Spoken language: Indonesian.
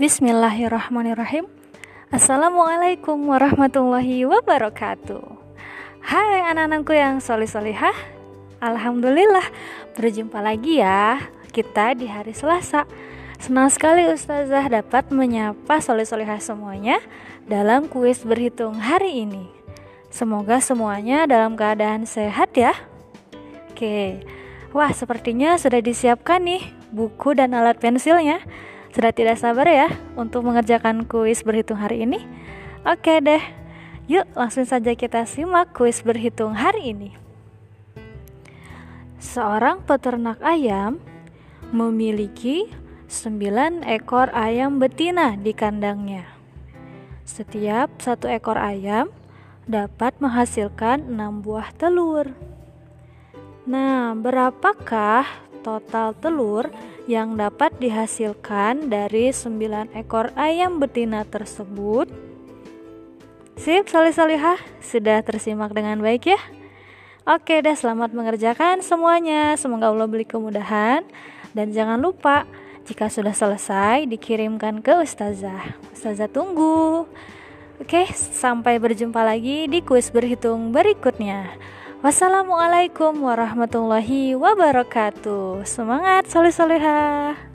Bismillahirrahmanirrahim. Assalamualaikum warahmatullahi wabarakatuh. Hai anak-anakku yang solih-solihah Alhamdulillah Berjumpa lagi ya Kita di hari Selasa. Senang sekali Ustazah dapat menyapa solih-solihah semuanya Dalam kuis berhitung hari ini. Semoga semuanya dalam keadaan sehat ya. Oke Wah sepertinya sudah disiapkan nih buku dan alat pensilnya sudah tidak sabar ya untuk mengerjakan kuis berhitung hari ini? Oke deh, yuk langsung saja kita simak kuis berhitung hari ini. Seorang peternak ayam memiliki 9 ekor ayam betina di kandangnya. Setiap satu ekor ayam dapat menghasilkan 6 buah telur. Nah, berapakah total telur yang dapat dihasilkan dari 9 ekor ayam betina tersebut. Sip, salih-salihah, sudah tersimak dengan baik ya? Oke deh, selamat mengerjakan semuanya. Semoga Allah beri kemudahan. Dan jangan lupa, jika sudah selesai, dikirimkan ke Ustazah. Ustazah tunggu. Oke, sampai berjumpa lagi di kuis berhitung berikutnya. Wassalamualaikum warahmatullahi wabarakatuh. Semangat soleh solehah.